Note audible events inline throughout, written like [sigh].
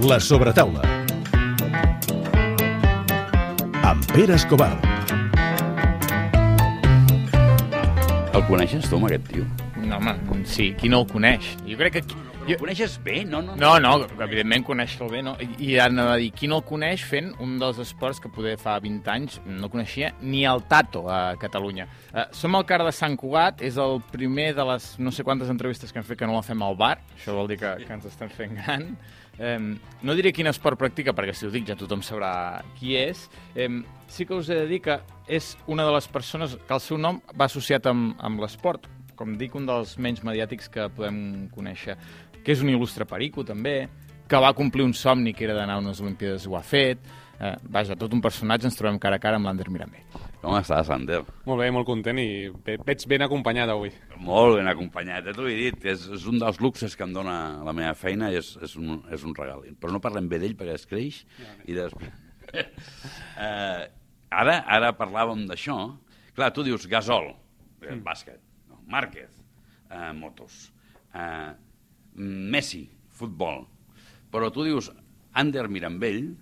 La sobretaula. Amb Pere Escobar. El coneixes tu, amb aquest tio? No, home, sí, qui no el coneix? Jo crec que... qui- El Jo... coneixes bé? No, no, No, no, evidentment conèixer-lo bé, no? I, anava a dir, qui no el coneix fent un dels esports que poder fa 20 anys no coneixia ni el Tato a Catalunya. Uh, som al car de Sant Cugat, és el primer de les no sé quantes entrevistes que hem fet que no la fem al bar, això vol dir que, que ens estem fent gran. Um, no diré quin esport practica, perquè si ho dic ja tothom sabrà qui és. Um, sí que us he de dir que és una de les persones que el seu nom va associat amb, amb l'esport, com dic, un dels menys mediàtics que podem conèixer, que és un il·lustre perico, també, que va complir un somni que era d'anar a unes Olimpíades i ho ha fet. Eh, vaja, tot un personatge, ens trobem cara a cara amb l'Ander Mirambell. Com estàs, Ander? Molt bé, molt content i ve- veig ben acompanyat avui. Molt ben acompanyat, ja t'ho he dit, que és, és un dels luxes que em dona la meva feina i és, és, un, és un regal. Però no parlem bé d'ell perquè es creix i després... [laughs] eh, ara, ara parlàvem d'això. Clar, tu dius Gasol, eh, bàsquet, no, Márquez, eh, motos, eh, Messi, futbol. Però tu dius Ander Mirambell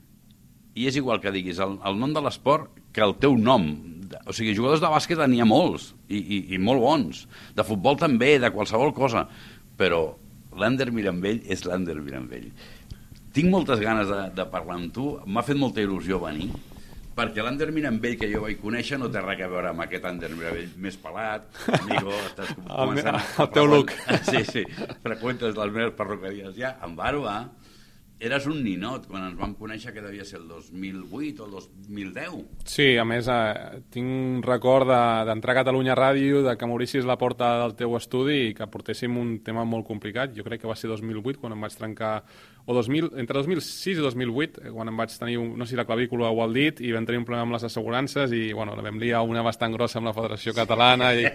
i és igual que diguis el, el nom de l'esport que el teu nom. O sigui, jugadors de bàsquet n'hi ha molts, i, i, i molt bons. De futbol també, de qualsevol cosa. Però l'Ander Mirambell és l'Ander Mirambell. Tinc moltes ganes de, de parlar amb tu. M'ha fet molta il·lusió venir, perquè l'Ander Mirambell que jo vaig conèixer no té res a veure amb aquest Ander Mirambell més pelat, amigo, estàs com- [laughs] El me- començant a- el teu look. [laughs] Sí, sí, freqüentes les meves perruqueries ja. En Barba, eres un ninot quan ens vam conèixer que devia ser el 2008 o el 2010. Sí, a més, eh, tinc un record de- d'entrar a Catalunya Ràdio, de que m'obrissis la porta del teu estudi i que portéssim un tema molt complicat. Jo crec que va ser 2008, quan em vaig trencar... O 2000, entre 2006 i 2008, eh, quan em vaig tenir, un, no sé si la clavícula o el dit, i vam tenir un problema amb les assegurances i, bueno, la vam liar una bastant grossa amb la Federació Catalana i,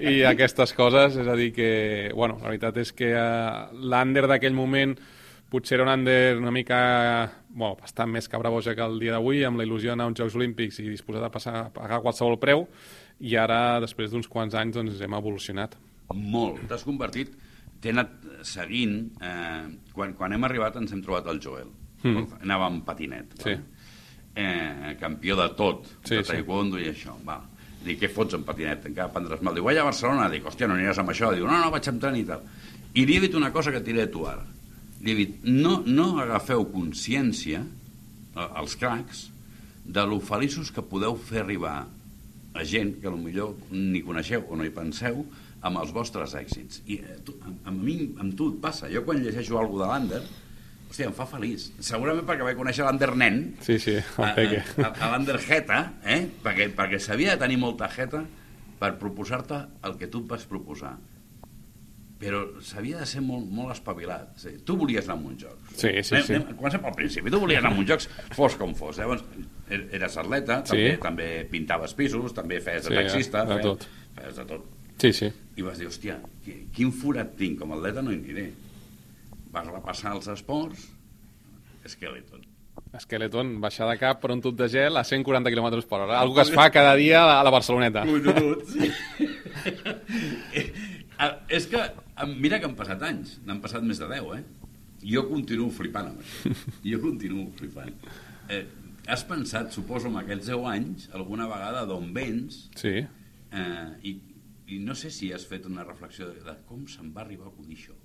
i [laughs] aquestes coses. És a dir que, bueno, la veritat és que eh, l'Ander d'aquell moment potser era un under una mica, bueno, bastant més cabraboja que el dia d'avui, amb la il·lusió d'anar a uns Jocs Olímpics i disposat a passar a pagar qualsevol preu, i ara, després d'uns quants anys, doncs hem evolucionat. Molt. T'has convertit... T'he anat seguint... Eh, quan, quan hem arribat ens hem trobat el Joel. Mm. Anava amb patinet. Sí. Eh, campió de tot, Sí, de sí. taekwondo i això. Va. Dic, què fots amb patinet? Encara prendràs mal. Diu, vaig a Barcelona. Dic, hòstia, no aniràs amb això. Diu, no, no, vaig amb tren i tal. I li he dit una cosa que et diré a tu ara. Li he dit, no, no agafeu consciència, els cracs, de lo feliços que podeu fer arribar a gent que millor ni coneixeu o no hi penseu amb els vostres èxits. I eh, tu, amb, amb mi, amb tu et passa. Jo quan llegeixo alguna de l'Ander, hòstia, em fa feliç. Segurament perquè vaig conèixer l'Ander nen, Sí, sí, a, Peque. a, a l'Ander Jeta, eh? perquè, perquè s'havia de tenir molta jeta per proposar-te el que tu et vas proposar. Però s'havia de ser molt, molt espavilat. Sí, tu volies anar a jocs. Sí, sí, anem, sí. Anem, comencem pel principi. Tu volies anar a jocs, fos com fos. Llavors, er- eres atleta, també, Sí. també pintaves pisos, també feies de Sí, taxista. de feies, tot. Feies de tot. Sí, sí. I vas dir, hòstia, qui- quin forat tinc? Com a atleta no hi aniré. Vas repassar els esports, Skeleton. Skeleton, baixar de cap per un tub de gel a 140 km per hora. Algo que es fa cada dia a la- Barceloneta. Collonut, sí. [laughs] Ah, és que, mira que han passat anys, n'han passat més de 10, eh? Jo continuo flipant amb això. [laughs] Jo continuo flipant. Eh, has pensat, suposo, en aquests 10 anys, alguna vegada d'on vens, Sí. eh, i, i no sé si has fet una reflexió de, de com se'n va arribar a acudir això.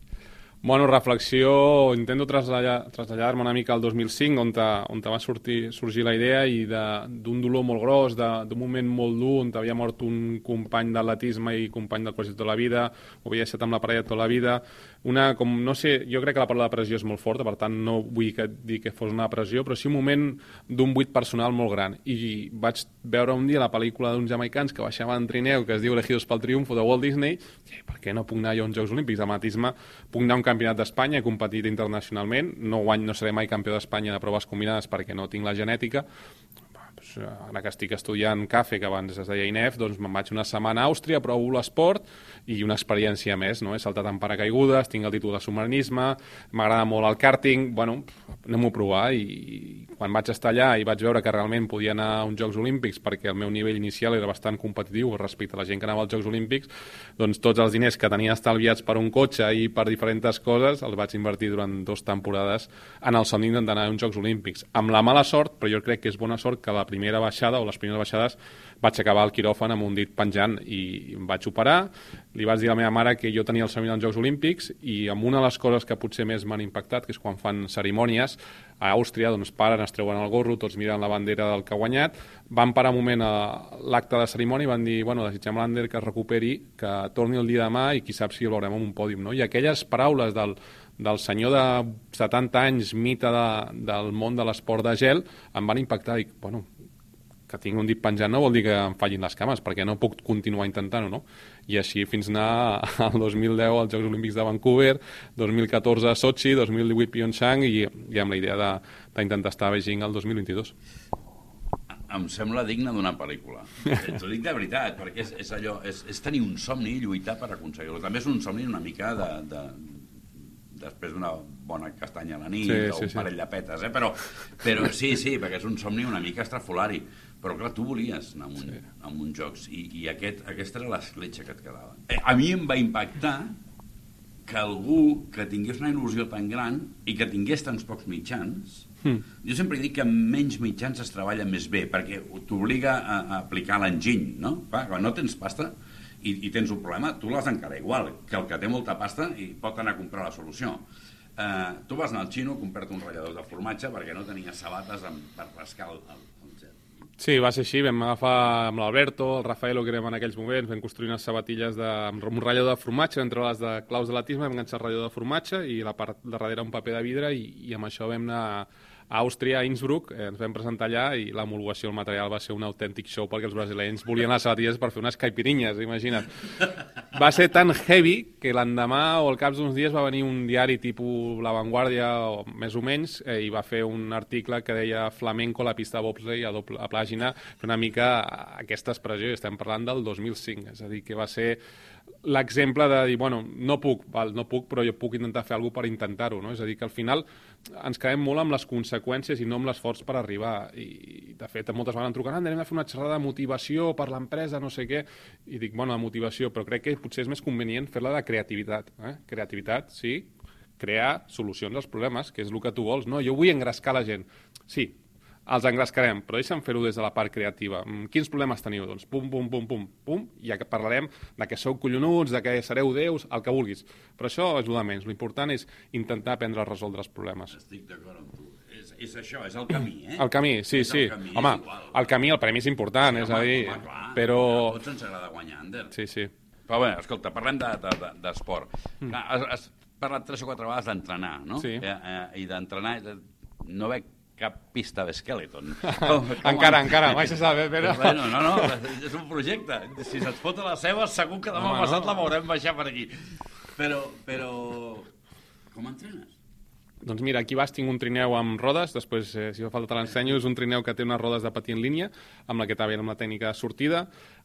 Bueno, reflexió, intento traslladar- traslladar-me una mica al 2005, on, te, on te va sortir, sorgir la idea i de- d'un dolor molt gros, de- d'un moment molt dur, on havia mort un company d'atletisme i company del col·legi tota la vida, ho havia estat amb la parella tota la vida, una, com, no sé, jo crec que la paraula depressió és molt forta, per tant no vull que, dir que fos una depressió, però sí un moment d'un buit personal molt gran. I vaig veure un dia la pel·lícula d'uns jamaicans que baixaven en trineu, que es diu Elegidos pel Triunfo, de Walt Disney, i per què no puc anar jo a uns Jocs Olímpics? D'atletisme puc anar un campionat d'Espanya, he competit internacionalment, no guany, no seré mai campió d'Espanya de proves combinades perquè no tinc la genètica, doncs, ara que estic estudiant CAFE, que abans es deia INEF, doncs me'n vaig una setmana a Àustria, provo l'esport i una experiència més, no? He saltat en paracaigudes, tinc el títol de submarinisme, m'agrada molt el karting, bueno, anem-ho a provar i, i quan vaig estar allà i vaig veure que realment podia anar a uns Jocs Olímpics perquè el meu nivell inicial era bastant competitiu respecte a la gent que anava als Jocs Olímpics, doncs tots els diners que tenia estalviats per un cotxe i per diferents coses els vaig invertir durant dues temporades en el somni d'anar a uns Jocs Olímpics. Amb la mala sort, però jo crec que és bona sort que la primera baixada o les primeres baixades vaig acabar al quiròfan amb un dit penjant i em vaig operar. Li vaig dir a la meva mare que jo tenia el somni dels Jocs Olímpics i amb una de les coses que potser més m'han impactat, que és quan fan cerimònies, a Àustria doncs paren, es treuen el gorro, tots miren la bandera del que ha guanyat, van parar un moment a l'acte de cerimònia i van dir, bueno, desitgem a l'Ander que es recuperi, que torni el dia demà i qui sap si el veurem en un pòdium, no? I aquelles paraules del, del senyor de 70 anys, mite de, del món de l'esport de gel, em van impactar i, bueno, que tinc un dit penjant no vol dir que em fallin les cames, perquè no puc continuar intentant-ho, no? I així fins anar [laughs] al 2010 als Jocs Olímpics de Vancouver, 2014 a Sochi, 2018 Pyeongchang i, i amb la idea d'intentar estar a Beijing el 2022. Em sembla digne d'una pel·lícula. [laughs] T'ho dic de veritat, perquè és, és allò, és, és tenir un somni i lluitar per aconseguir-lo. També és un somni una mica de, de, després d'una bona castanya a la nit Sí, o sí, un sí. parell de petes, eh? però, però sí, sí, perquè és un somni una mica estrafolari. Però clar, tu volies anar a un, sí. a un jocs i, i aquest, aquesta era l'escletxa que et quedava. Eh, a mi em va impactar que algú que tingués una il·lusió tan gran i que tingués tants pocs mitjans, Mm. jo sempre dic que amb menys mitjans es treballa més bé, perquè t'obliga a, a aplicar l'enginy, no? Clar, quan no tens pasta i, i tens un problema, tu l'has d'encarar igual, que el que té molta pasta i pot anar a comprar la solució. Uh, tu vas anar al xino a comprar-te un ratllador de formatge perquè no tenies sabates amb, per rascar el, el. Sí, va ser així, vam agafar amb l'Alberto, el Rafaelo, que érem en aquells moments, vam construir unes sabatilles de, amb un ratllador de formatge, entre les de claus de latisme vam enganxar el ratllador de formatge i la part de darrere un paper de vidre i, i amb això vam anar a Àustria, a Innsbruck, eh, ens vam presentar allà i l'homologació del material va ser un autèntic show perquè els brasileños volien les sabatilles per fer unes caipirinhas, imagina't. Va ser tan heavy que l'endemà o al cap d'uns dies va venir un diari tipus La Vanguardia, o més o menys, eh, i va fer un article que deia flamenco la pista bobsleigh a, doble, a pàgina, una mica aquesta expressió, estem parlant del 2005, és a dir, que va ser l'exemple de dir, bueno, no puc, val, no puc, però jo puc intentar fer alguna per intentar-ho, no? És a dir, que al final ens quedem molt amb les conseqüències i no amb l'esforç per arribar. I, de fet, moltes vegades em truquen, "Ah, anem a fer una xerrada de motivació per l'empresa, no sé què, i dic, bueno, de motivació, però crec que potser és més convenient fer-la de creativitat. Eh? Creativitat, sí, crear solucions als problemes, que és el que tu vols. No, jo vull engrescar la gent. Sí, els engrescarem, però deixa'm fer-ho des de la part creativa. Mm, Quins problemes teniu? Doncs pum, pum, pum, pum, pum, i ja que parlarem de que sou collonuts, de que sereu déus, el que vulguis. Però això ajuda menys. L'important és intentar aprendre a resoldre els problemes. Estic d'acord amb tu. És, és això, és el camí, eh? El camí, sí, És sí. el camí, home, és igual. el camí, el premi és important, és a Home, dir, home, clar, però... A tots ens agrada guanyar, Ander. Sí, sí. Però bé, escolta, parlem d'esport. De, de, d'esport. Clar, has, has parlat tres o quatre vegades d'entrenar, no? Mm. Sí. Eh, eh, I d'entrenar, no veig cap pista d'esqueleton. [laughs] Encara, encara, mai se sabe, però- Bueno, no, no, és un projecte. Si se't fot a les seves, segur que demà Home, passat no. la veurem baixar per aquí. Però, però... Com entrenes? Doncs mira, aquí baix tinc un trineu amb rodes, després, eh, si fa falta te l'ensenyo, és un trineu que té unes rodes de patí en línia, amb la que també amb la tècnica de sortida,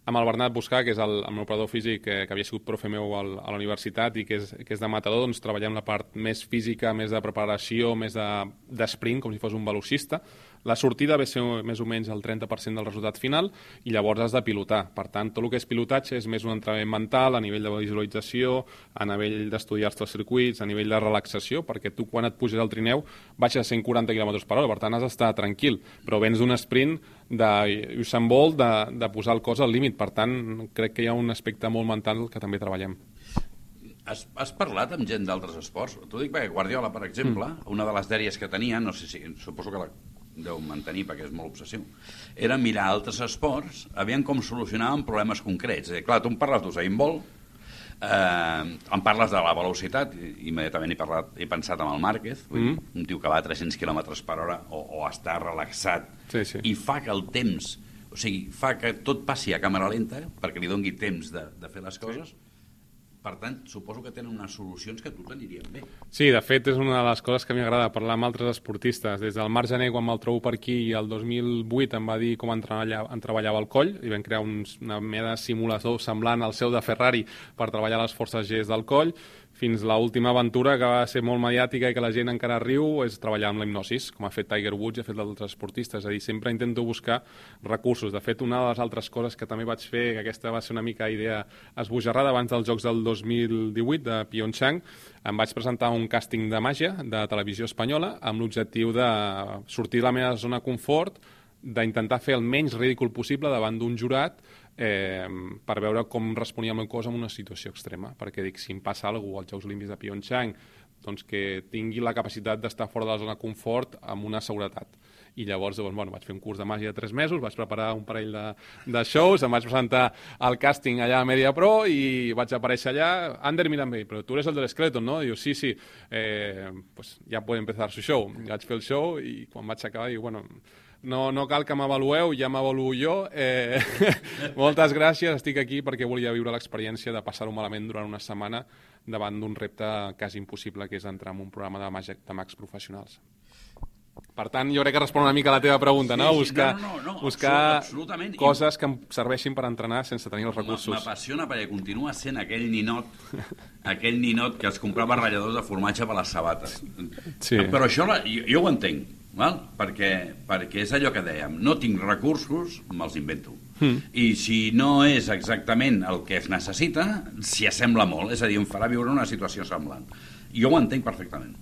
amb el Bernat Buscà, que és el, el meu operador físic, que, que havia sigut profe meu al, a la universitat i que és, que és de matador, doncs treballem la part més física, més de preparació, més de, de sprint, com si fos un velocista. La sortida ve a ser més o menys el 30% del resultat final i llavors has de pilotar. Per tant, tot el que és pilotatge és més un entrenament mental a nivell de visualització, a nivell d'estudiar-te els circuits, a nivell de relaxació, perquè tu quan et puges al trineu baixes a 140 km per hora, per tant has d'estar tranquil, però vens d'un sprint de Usain Bolt de, de posar el cos al límit, per tant crec que hi ha un aspecte molt mental que també treballem. Has, has parlat amb gent d'altres esports? T'ho dic perquè Guardiola, per exemple, mm. una de les dèries que tenia, no sé si, suposo que la deu mantenir perquè és molt obsessiu, era mirar altres esports, aviam com solucionaven problemes concrets. Eh, clar, tu em parles d'Usain Bolt, eh, em parles de la velocitat, i, immediatament he, parlat, he pensat en el Márquez, vull dir, un tio que va a 300 km per hora o, o està relaxat Sí, sí. i fa que el temps, o sigui, fa que tot passi a càmera lenta perquè li dongui temps de, de fer les coses, Per tant, suposo que tenen unes solucions que a tu t'anirien bé. Sí, de fet, és una de les coses que m'agrada parlar amb altres esportistes. Des del Marc Gené, quan me'l trobo per aquí, i el 2008 em va dir com en treballava, treballava el coll, i vam crear uns, una mena de simulador semblant al seu de Ferrari per treballar les forces G del coll, fins a l'última aventura que va ser molt mediàtica i que la gent encara riu és treballar amb la hipnosis, com ha fet Tiger Woods i ha fet d'altres esportistes. És a dir, sempre intento buscar recursos. De fet, una de les altres coses que també vaig fer, que aquesta va ser una mica idea esbojarrada abans dels Jocs del 2018 de Pyeongchang, em vaig presentar un càsting de màgia de televisió espanyola amb l'objectiu de sortir de la meva zona de confort, d'intentar fer el menys ridícul possible davant d'un jurat eh, per veure com responia el meu cos en una situació extrema, perquè dic, si em passa alguna cosa als Jocs Olímpics de Pyeongchang, doncs que tingui la capacitat d'estar fora de la zona de confort amb una seguretat. I llavors doncs, bueno, vaig fer un curs de màgia de 3 mesos, vaig preparar un parell de, de shows, em vaig presentar al càsting allà a Media Pro i vaig aparèixer allà. Ander, mírame, però tu eres el del esqueleton, no? Diu, sí, sí, eh, pues ja puede empezar su show. Vaig fer el show i quan vaig acabar diu, bueno, no, no cal que m'avalueu, ja m'avaluo jo. Eh, [laughs] moltes gràcies, estic aquí perquè volia viure l'experiència de passar-ho malament durant una setmana davant d'un repte quasi impossible, que és entrar en un programa de, màgic, de mags professionals. Per tant, jo crec que respon una mica a la teva pregunta, no? Sí, sí, Buscar, no, no, no, buscar absolutament. coses que em serveixin per entrenar sense tenir els recursos. M'apassiona perquè continua sent aquell ninot aquell ninot que es comprava ratlladors de formatge per les sabates. Sí. Però això jo, jo ho entenc, val? Perquè, perquè és allò que dèiem, no tinc recursos, me'ls invento. Mm. I si no és exactament el que es necessita, s'hi assembla molt, és a dir, em farà viure una situació semblant. Jo ho entenc perfectament.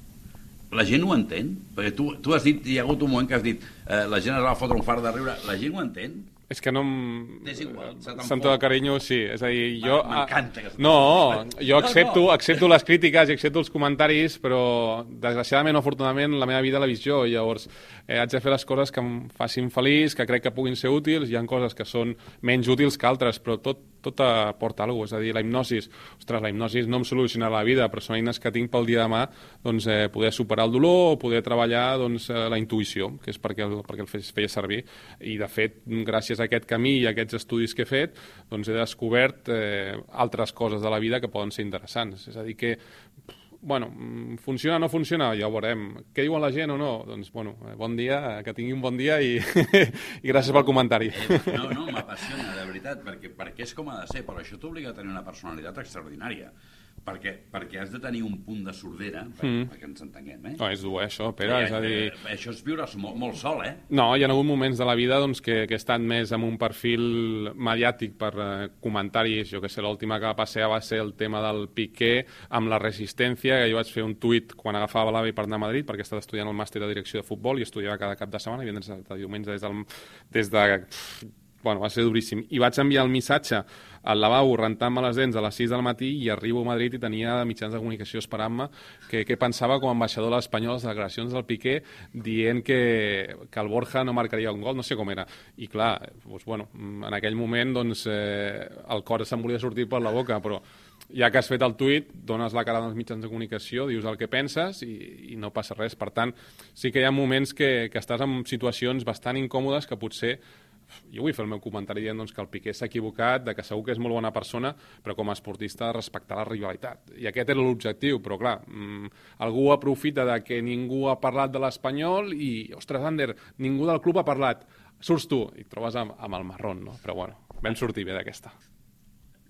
La gent ho entén? Perquè tu, tu has dit, hi ha hagut un moment que has dit eh, la gent es va fotre un far de riure. La gent ho entén? És que no em... És igual, se te'n Santo de carinyo, sí. És a dir, jo... M'encanta No, jo accepto, no. accepto les crítiques i accepto els comentaris, però desgraciadament o afortunadament la meva vida l'he vist jo, i llavors eh, haig de fer les coses que em facin feliç, que crec que puguin ser útils, hi ha coses que són menys útils que altres, però tot, tot aporta alguna cosa. És a dir, la hipnosis, ostres, la hipnosis no em soluciona la vida, però són eines que tinc pel dia de demà doncs, eh, poder superar el dolor o poder treballar doncs, eh, la intuïció, que és perquè el, perquè el feia servir. I, de fet, gràcies a aquest camí i a aquests estudis que he fet, doncs he descobert eh, altres coses de la vida que poden ser interessants. És a dir, que bueno, mm, funciona o no funciona, ja ho veurem. Què diuen la gent o no? Doncs, bueno, eh, bon dia, que tingui un bon dia i, [laughs] i gràcies pel comentari. Eh, no, no, m'apassiona, de veritat, perquè, perquè és com ha de ser, però això t'obliga a tenir una personalitat extraordinària. Perquè, perquè has de tenir un punt de sordera, per, mm. perquè ens entenguem, eh? No, és dur, eh, això, Pere, és a dir... Eh, això és viure molt, molt sol, eh? No, hi ha hagut moments de la vida doncs, que, que he estat més amb un perfil mediàtic per eh, comentaris. Jo que sé, l'última que va passar va ser el tema del Piqué amb la resistència, que jo vaig fer un tuit quan agafava l'AVE per anar a Madrid, perquè estat estudiant el màster de direcció de futbol i estudiava cada cap de setmana, i divendres de diumenge des, del, des de... Bueno, va ser duríssim. I vaig enviar el missatge al lavabo rentant-me les dents a les 6 del matí i arribo a Madrid i tenia mitjans de comunicació esperant-me que, que pensava com a ambaixador de l'Espanyol les declaracions del Piqué dient que, que el Borja no marcaria un gol, no sé com era. I clar, doncs, bueno, en aquell moment doncs, eh, el cor se'm volia sortir per la boca, però ja que has fet el tuit, dones la cara als mitjans de comunicació, dius el que penses i, i no passa res. Per tant, sí que hi ha moments que, que estàs en situacions bastant incòmodes que potser jo vull fer el meu comentari dient doncs, que el Piqué s'ha equivocat, de que segur que és molt bona persona, però com a esportista respectar la rivalitat. I aquest era l'objectiu, però clar, mmm, algú aprofita de que ningú ha parlat de l'Espanyol i, ostres, Ander, ningú del club ha parlat. Surts tu i trobes amb, amb el marrón, no? Però bueno, vam sortir bé d'aquesta.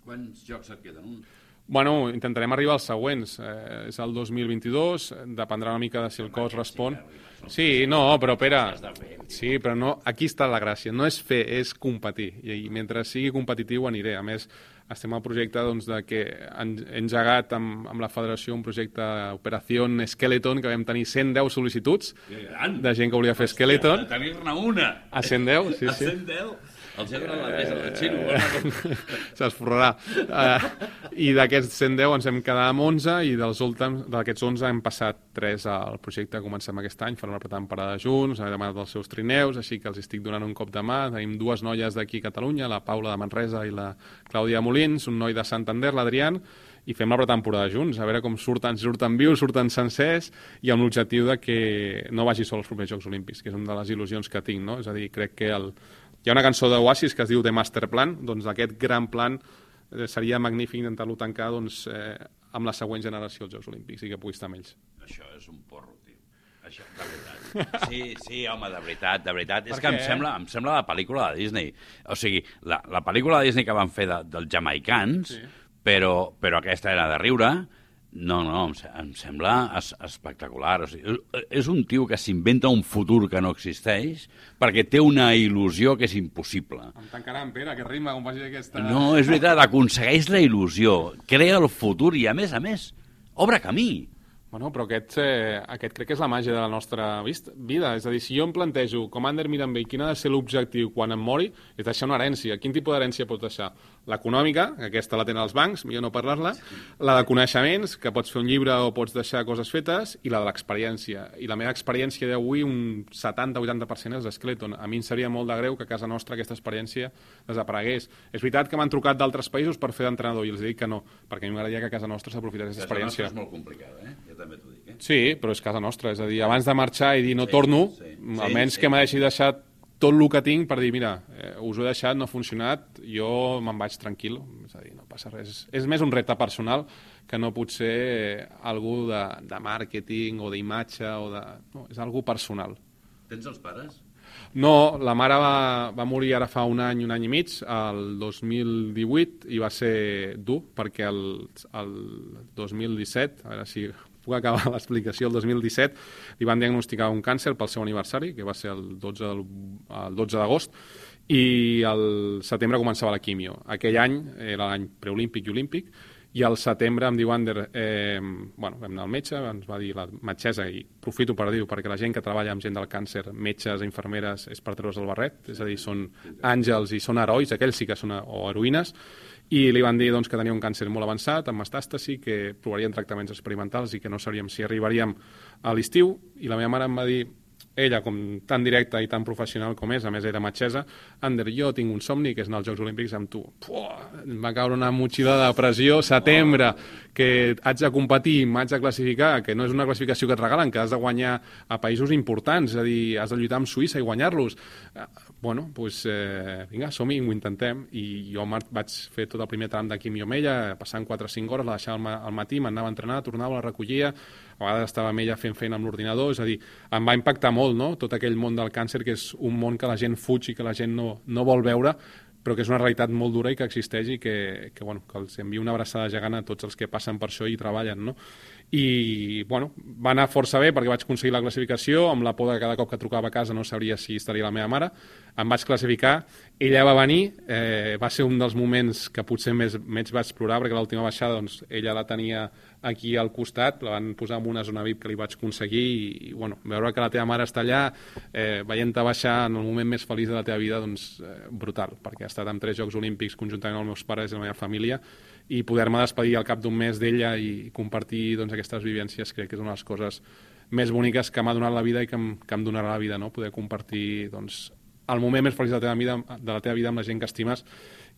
Quants jocs et queden? Un? Bueno, intentarem arribar als següents. Eh, és el 2022, dependrà una mica de si el cos respon. Sí, no, però Pere, sí, però no, aquí està la gràcia. No és fer, és competir. I, i mentre sigui competitiu aniré. A més, estem al projecte doncs, de que han he engegat amb, amb la federació un projecte Operació Skeleton, que vam tenir 110 sol·licituds de gent que volia fer Skeleton. A tenir-ne una! A 110, sí, A sí. 110? Els he donat la pesa del xino. [laughs] s'esforrarà. Uh, I d'aquests 110 ens hem quedat amb 11 i dels últims, d'aquests 11 hem passat 3 al projecte que comencem aquest any, farem una pretemporada junts, hem demanat els seus trineus, així que els estic donant un cop de mà. Tenim dues noies d'aquí a Catalunya, la Paula de Manresa i la Clàudia Molins, un noi de Santander, l'Adrián, i fem la pretemporada junts, a veure com surten, si surten vius, surten sencers, i amb l'objectiu de que no vagi sol als propers Jocs Olímpics, que és una de les il·lusions que tinc, no? És a dir, crec que el... hi ha una cançó d'Oasis que es diu The Master Plan, doncs d'aquest gran plan eh, seria magnífic intentar-lo tancar doncs, eh, amb la següent generació als Jocs Olímpics i que pugui estar amb ells. Això és un porro, tio. Això, de veritat. Sí, sí, home, de veritat, de veritat. Per És que em què? sembla, em sembla la pel·lícula de Disney. O sigui, la, la pel·lícula de Disney que van fer de, dels jamaicans, sí. però, però aquesta era de riure, no, no, em, em sembla es, espectacular. O sigui, és un tio que s'inventa un futur que no existeix perquè té una il·lusió que és impossible. Em tancaran, Pere, que ritme, com faci aquesta... No, és veritat, aconsegueix la il·lusió, crea el futur i, a més a més, obre camí. Bueno, però aquest, eh, aquest crec que és la màgia de la nostra vist- vida. És a dir, si jo em plantejo, com Ander Mirambell, quin ha de ser l'objectiu quan em mori, és deixar una herència. Quin tipus d'herència pots deixar? L'econòmica, que aquesta la tenen els bancs, millor no parlar-la, la de coneixements, que pots fer un llibre o pots deixar coses fetes, i la de l'experiència. I la meva experiència d'avui, un 70-80% és d'Skeleton. A mi em seria molt de greu que a casa nostra aquesta experiència desaparegués. És veritat que m'han trucat d'altres països per fer d'entrenador, i els dic que no, perquè a mi m'agradaria que a casa nostra s'aprofités aquesta Casa nostra experiència. és molt complicada, eh? També t'ho dic, eh? Sí, però és casa nostra, és a dir, abans de marxar i dir no torno, sí. almenys Sí, que sí. m'hagi deixat tot el que tinc per dir, mira, eh, us ho he deixat, no ha funcionat, jo me'n vaig tranquil, és a dir, no passa res. És més un repte personal que no pot ser eh, algú de, de màrqueting o d'imatge o de... No, és algú personal. Tens els pares? No, la mare va, va morir ara fa un any, un any i mig, el 2018, i va ser dur, perquè el, el 2017, a veure si puc acabar [laughs] l'explicació, el 2017 li van diagnosticar un càncer pel seu aniversari, que va ser el 12, del- el 12 d'agost, i el setembre començava la quimio. Aquell any era l'any preolímpic i olímpic, i al setembre em diu Ander, eh, bueno, vam anar al metge, ens va dir la metgessa, i aprofito per dir-ho, perquè la gent que treballa amb gent del càncer, metges, infermeres, és per treure's el barret, és a dir, són àngels i són herois, aquells sí que són o heroïnes, i li van dir doncs, que tenia un càncer molt avançat, amb metàstasi, que provarien tractaments experimentals i que no sabríem si arribaríem a l'estiu, i la meva mare em va dir, ella, com tan directa i tan professional com és, a més era metgessa, Ander, jo tinc un somni que és anar als Jocs Olímpics amb tu. Puah, em va caure una motxilla de pressió, setembre, que haig de competir, m'haig de classificar, que no és una classificació que et regalen, que has de guanyar a països importants, és a dir, has de lluitar amb Suïssa i guanyar-los. Eh, Bueno, doncs, eh, vinga, som-hi, ho intentem. I jo vaig fer tot el primer tram de quimio amb ella, passant 4 o 5 hores, la deixava al, al matí, m'anava a entrenar, tornava, la recollia, a vegades estava amb ella fent feina amb l'ordinador, és a dir, em va impactar molt, no?, tot aquell món del càncer, que és un món que la gent fuig i que la gent no, no vol veure, però que és una realitat molt dura i que existeix i que, que, bueno, que els envio una abraçada gegant a tots els que passen per això i treballen, no? I, bueno, va anar força bé perquè vaig aconseguir la classificació, amb la por de cada cop que trucava a casa no sabria si estaria la meva mare, em vaig classificar, ella va venir, eh, va ser un dels moments que potser més, més vaig plorar, perquè l'última baixada doncs, ella la tenia aquí al costat, la van posar en una zona VIP que li vaig aconseguir i, i bueno, veure que la teva mare està allà, eh, veient-te baixar en el moment més feliç de la teva vida, doncs eh, brutal, perquè ha estat en tres Jocs Olímpics conjuntament amb els meus pares i la meva família i poder-me despedir al cap d'un mes d'ella i compartir doncs, aquestes vivències crec que és una de les coses més boniques que m'ha donat la vida i que em, que em donarà la vida, no? poder compartir doncs, el moment més feliç de la teva vida, de la teva vida amb la gent que estimes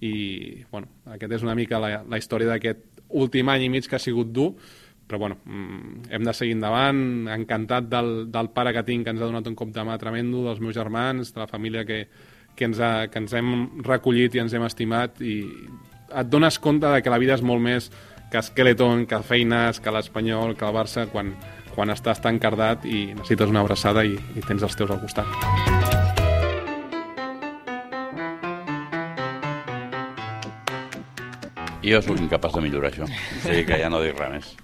i bueno, aquest és una mica la, la història d'aquest últim any i mig que ha sigut dur però bueno, mm, hem de seguir endavant encantat del, del pare que tinc que ens ha donat un cop de mà tremendo, dels meus germans de la família que, que, ens, ha, que ens hem recollit i ens hem estimat i et dones compte de que la vida és molt més que Skeleton, que feines, que l'Espanyol, que el Barça, quan, quan estàs tan cardat i necessites una abraçada i, i tens els teus al costat. Jo sóc incapaç de millorar això. O sigui que ja no dic res més.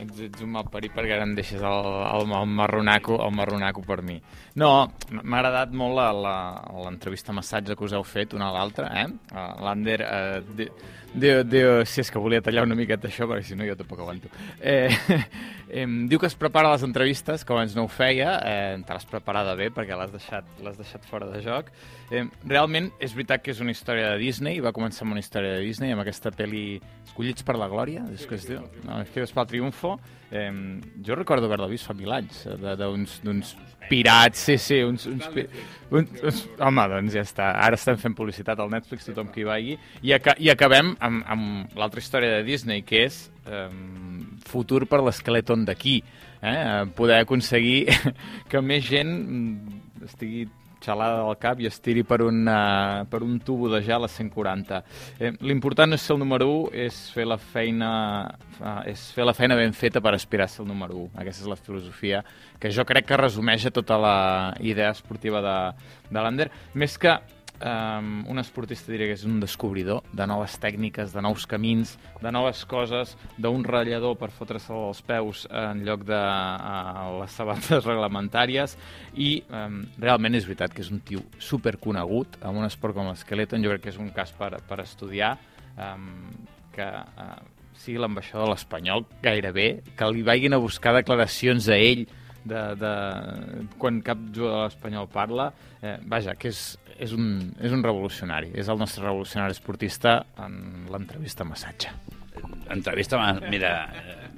Ets, ets un mal parit perquè ara em deixes el, el, el, marronaco, el marronaco per mi. No, m'ha agradat molt l'entrevista massatge que us heu fet una a l'altra, eh? Uh, L'Ander uh, diu, diu, diu, si és que volia tallar una miqueta això, perquè si no jo tampoc aguanto. Eh, [laughs] eh, diu que es prepara les entrevistes, que abans no ho feia, eh, te l'has preparada bé perquè l'has deixat, deixat fora de joc. Eh, realment és veritat que és una història de Disney, va començar amb una història de Disney, amb aquesta pel·li Escollits per la Glòria, és que no, és que és Eh, jo recordo haver-la vist fa mil anys, eh, d'uns pirats, sí, sí, uns, uns, pi- uns, uns... Home, doncs ja està. Ara estem fent publicitat al Netflix, tothom que hi vagi. I, aca i acabem amb, amb l'altra història de Disney, que és eh, futur per l'esqueleton d'aquí. Eh? Poder aconseguir [laughs] que més gent mm, estigui xalada del cap i es tiri per un, uh, per un tubo de gel a 140. Eh, L'important és ser el número 1, és fer la feina uh, és fer la feina ben feta per aspirar a ser el número 1. Aquesta és la filosofia que jo crec que resumeix tota la idea esportiva de, de l'Ander. Més que um, un esportista diria que és un descobridor de noves tècniques, de nous camins, de noves coses, d'un ratllador per fotre-se els peus en lloc de uh, les sabates [laughs] reglamentàries. I um, realment és veritat que és un tio superconegut amb un esport com l'esqueleton, jo crec que és un cas per, per estudiar um, que uh, sigui l'ambaixador de l'Espanyol gairebé, que li vagin a buscar declaracions a ell de, de, quan cap jugador espanyol parla, eh, vaja, que és, és, un, és un revolucionari, és el nostre revolucionari esportista en l'entrevista massatge. Entrevista, mira,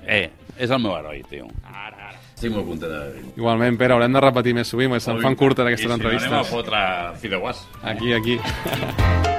eh, és el meu heroi, tio. Ara, ara. Estic molt content de Igualment, Pere, haurem de repetir més sovint, se'n fan curtes aquestes I si entrevistes. no anem a fotre fideuàs. Aquí, aquí. [laughs]